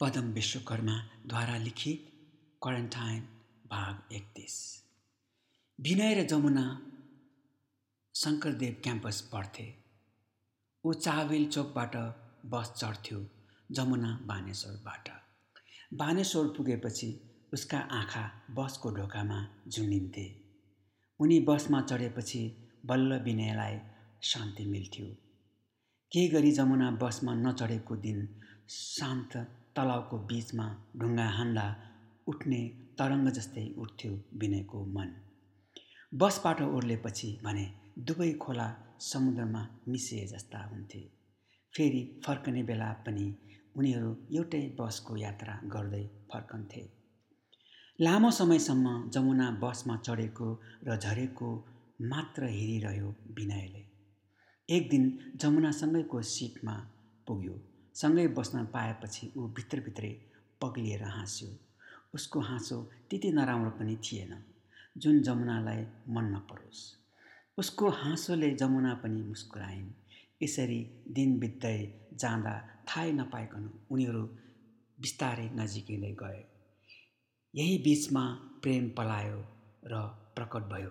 पदम विश्वकर्माद्वारा लिखित क्वारेन्टाइन भाग एकतिस। विनय र जमुना शङ्करदेव क्याम्पस पढ्थे। ऊ चावेल चोकबाट बस चढ्थ्यो जमुना बानेश्वरबाट। बानेश्वर पुगेपछि उसका आँखा बसको ढोकामा झुन्डिन्थे। उनी बसमा चढेपछि बल्ल विनयलाई शान्ति मिल्थ्यो। केही गरी जमुना बसमा नचढेको दिन शान्त तलाउको बिचमा ढुङ्गा हान्दा उठ्ने तरङ्ग जस्तै उठ्थ्यो विनयको मन। बसबाट ओर्लेपछि भने दुवै खोला समुद्रमा मिसिए जस्ता हुन्थे। फेरि फर्कने बेला पनि उनीहरू एउटै बसको यात्रा गर्दै फर्कन्थे। लामो समयसम्म जमुना बसमा चढेको र झरेको मात्र हेरिरह्यो विनयले। एक दिन जमुनासँगैको सिटमा पुग्यो। सँगै बस्न पाएपछि ऊ भित्रभित्रै पग्लिएर हाँस्यो। उसको हाँसो त्यति नराम्रो पनि थिएन जुन जमुनालाई मन नपरोस्। उसको हाँसोले जमुना पनि मुस्कुराइन्। यसरी दिन बित्दै जाँदा थाहै नपाइकन उनीहरू बिस्तारै नजिकिँदै गए। यही बिचमा प्रेम पलायो र प्रकट भयो।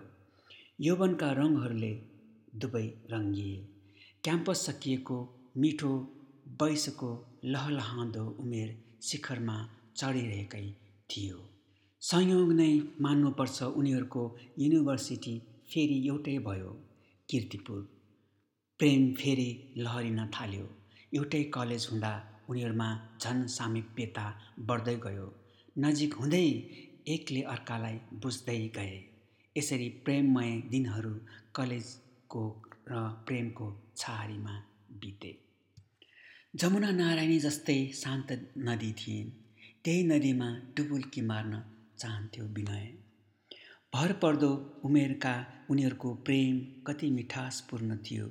यौवनका रङहरूले दुवै रङ्गिए। क्याम्पस सकिएको मिठो वैशको लहलहाउँदो उमेर शिखरमा चढिरहेकै थियो। संयोग नै मान्नुपर्छ उनीहरूको युनिभर्सिटी फेरि एउटै भयो किर्तिपुर। प्रेम फेरि लहरिन थाल्यो। एउटै कलेज हुँदा उनीहरूमा झन् सामिप्यता बढ्दै गयो। नजिक हुँदै एकले अर्कालाई बुझ्दै गए। यसरी प्रेममय दिनहरू कलेजको र प्रेमको छहारीमा बिते। जमुना नारायणी जस्तै शान्त नदी थिइन्। त्यही नदीमा डुबुल्की मार्न चाहन्थ्यो विनय। भर पर्दो उमेरका उनीहरूको प्रेम कति मिठासपूर्ण थियो।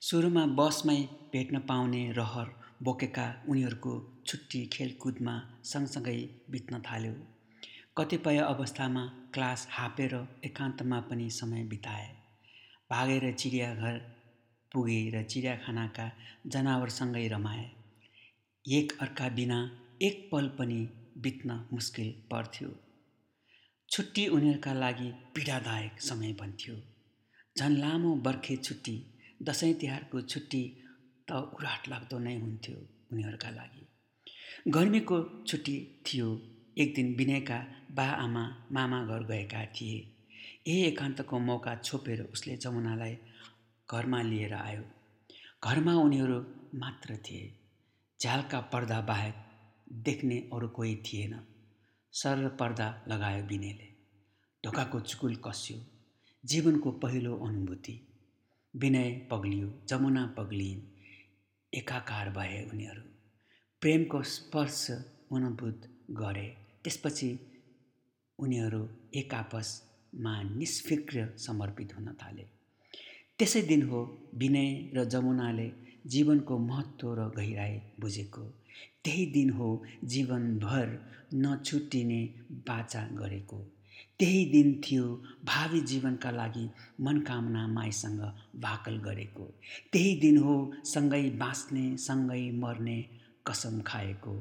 सुरुमा बसमै भेट्न पाउने रहर बोकेका उनीहरूको छुट्टी खेलकुदमा सँगसँगै बित्न थाल्यो। कतिपय अवस्थामा क्लास हापेर एकान्तमा पनि समय बिताए। भागेर चिडियाघर पुगे र चिडियाखानाका जनावरसँगै रमाए। एक अर्का बिना एक पल पनि बित्न मुस्किल पर्थ्यो। छुट्टी उनीहरूका लागि पीडादायक समय बन्थ्यो। झन् लामो बर्खे छुट्टी दसैँ तिहारको छुट्टी त उराट लाग्दो नै हुन्थ्यो उनीहरूका लागि। गर्मीको छुट्टी थियो। एक दिन विनयका बा आमा मामा घर गएका थिए। यही एकान्तको मौका छोपेर उसले जमुनालाई घरमा लिएर आयो। घरमा उनीहरू मात्र थिए। झ्यालका पर्दा बाहेक देख्ने अरू कोही थिएन। सरल पर्दा लगायो बिनेले ढोकाको चुकुल कस्यो। जीवनको पहिलो अनुभूति। विनय पग्लियो जमुना पग्लिन्। एकाकार भए उनीहरू। प्रेमको स्पर्श अनुभूत गरे। त्यसपछि उनीहरू एक आपसमा निष्फिक्र समर्पित हुन थाले। त्यसै दिन हो विनय र जमुनाले जीवनको महत्त्व र गहिराई बुझेको। त्यही दिन हो जीवनभर नछुटिने बाचा गरेको। त्यही दिन थियो भावी जीवनका लागि मनकामना माईसँग भाकल गरेको। त्यही दिन हो सँगै बाँच्ने सँगै मर्ने कसम खाएको।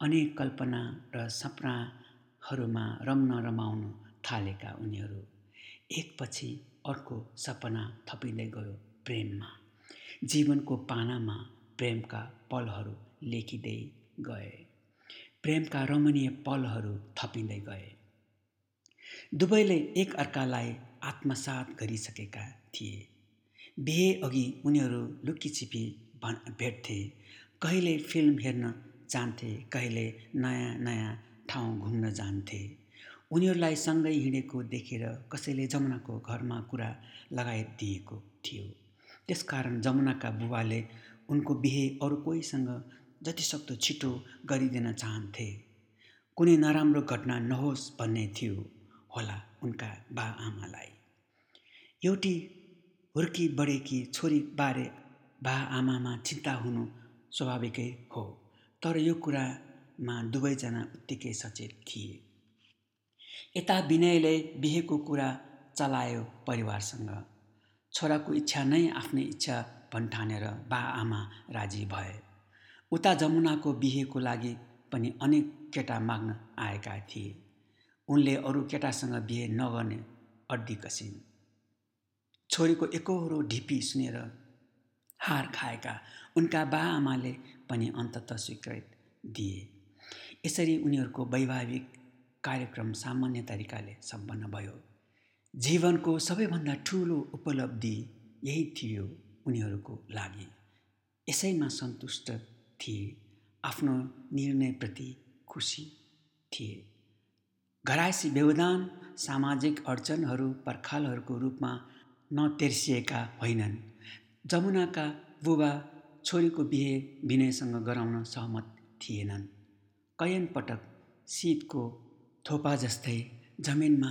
अनेक कल्पना र सपनाहरूमा रम्न रमाउन थालेका उनीहरू। एकपछि अर्को सपना थपिँदै गयो प्रेममा। जीवनको पानामा प्रेमका पलहरू लेखिँदै गए। प्रेमका रमणीय पलहरू थपिँदै गए। दुवैले एक अर्कालाई आत्मसात गरिसकेका थिए। बिहे अघि उनीहरू लुकीछिपी भेट्थे। कहिले फिल्म हेर्न जान्थे कहिले नयाँ नयाँ ठाउँ घुम्न जान्थे। उनीहरूलाई सँगै हिँडेको देखेर कसैले जमुनाको घरमा कुरा लगाइदिएको थियो। त्यसकारण जमुनाका बुबाले उनको बिहे अरू कोहीसँग जतिसक्दो छिटो गरिदिन चाहन्थे। कुनै नराम्रो घटना नहोस् भन्ने थियो होला उनका बा आमालाई एउटी हुर्की बढेकी छोरीबारे बा आमामा चिन्ता हुनु स्वाभाविकै हो तर यो कुरामा दुवैजना उत्तिकै सचेत थिए। यता विनयले बिहेको कुरा चलायो परिवारसँग। छोराको इच्छा नै आफ्नै इच्छा भन्ठानेर बा आमा राजी भए। उता जमुनाको बिहेको लागि पनि अनेक केटा माग्न आएका थिए। उनले अरू केटासँग बिहे नगर्ने अड्डी कसिन्। छोरीको एकहोरो ढिपी सुनेर हार खाएका उनका बाआमाले पनि अन्तत स्वीकृत दिए। यसरी उनीहरूको वैवाहिक कार्यक्रम सामान्य तरिकाले सम्पन्न भयो। जीवनको सबैभन्दा ठुलो उपलब्धि यही थियो उनीहरूको लागि। यसैमा सन्तुष्ट थिए आफ्नो निर्णयप्रति खुसी थिए। घरायसी व्यवधान सामाजिक अडचनहरू पर्खालहरूको रूपमा नतेर्सिएका होइनन्। जमुनाका बुबा छोरीको बिहे विनयसँग गराउन सहमत थिएनन्। कैयन पटक शीतको थोपा जस्तै जमिनमा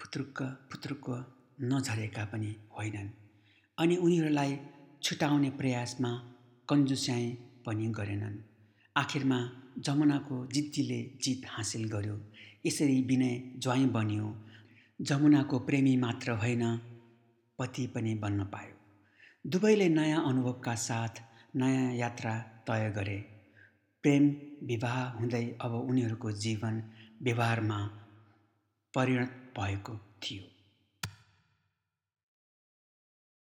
फुत्रुक्क फुत्रुक्क नझरेका पनि होइनन् अनि उनीहरूलाई छुटाउने प्रयासमा कन्जुस्याइ पनि गरेनन्। आखिरमा जमुनाको जिद्दीले जित हासिल गर्यो। यसरी विनय ज्वाइँ बन्यो। जमुनाको प्रेमी मात्र होइन पति पनि बन्न पायो। दुवैले नयाँ अनुभवका साथ नयाँ यात्रा तय गरे। प्रेम विवाह हुँदै अब उनीहरूको जीवन व्यवहारमा परिणत भएको थियो।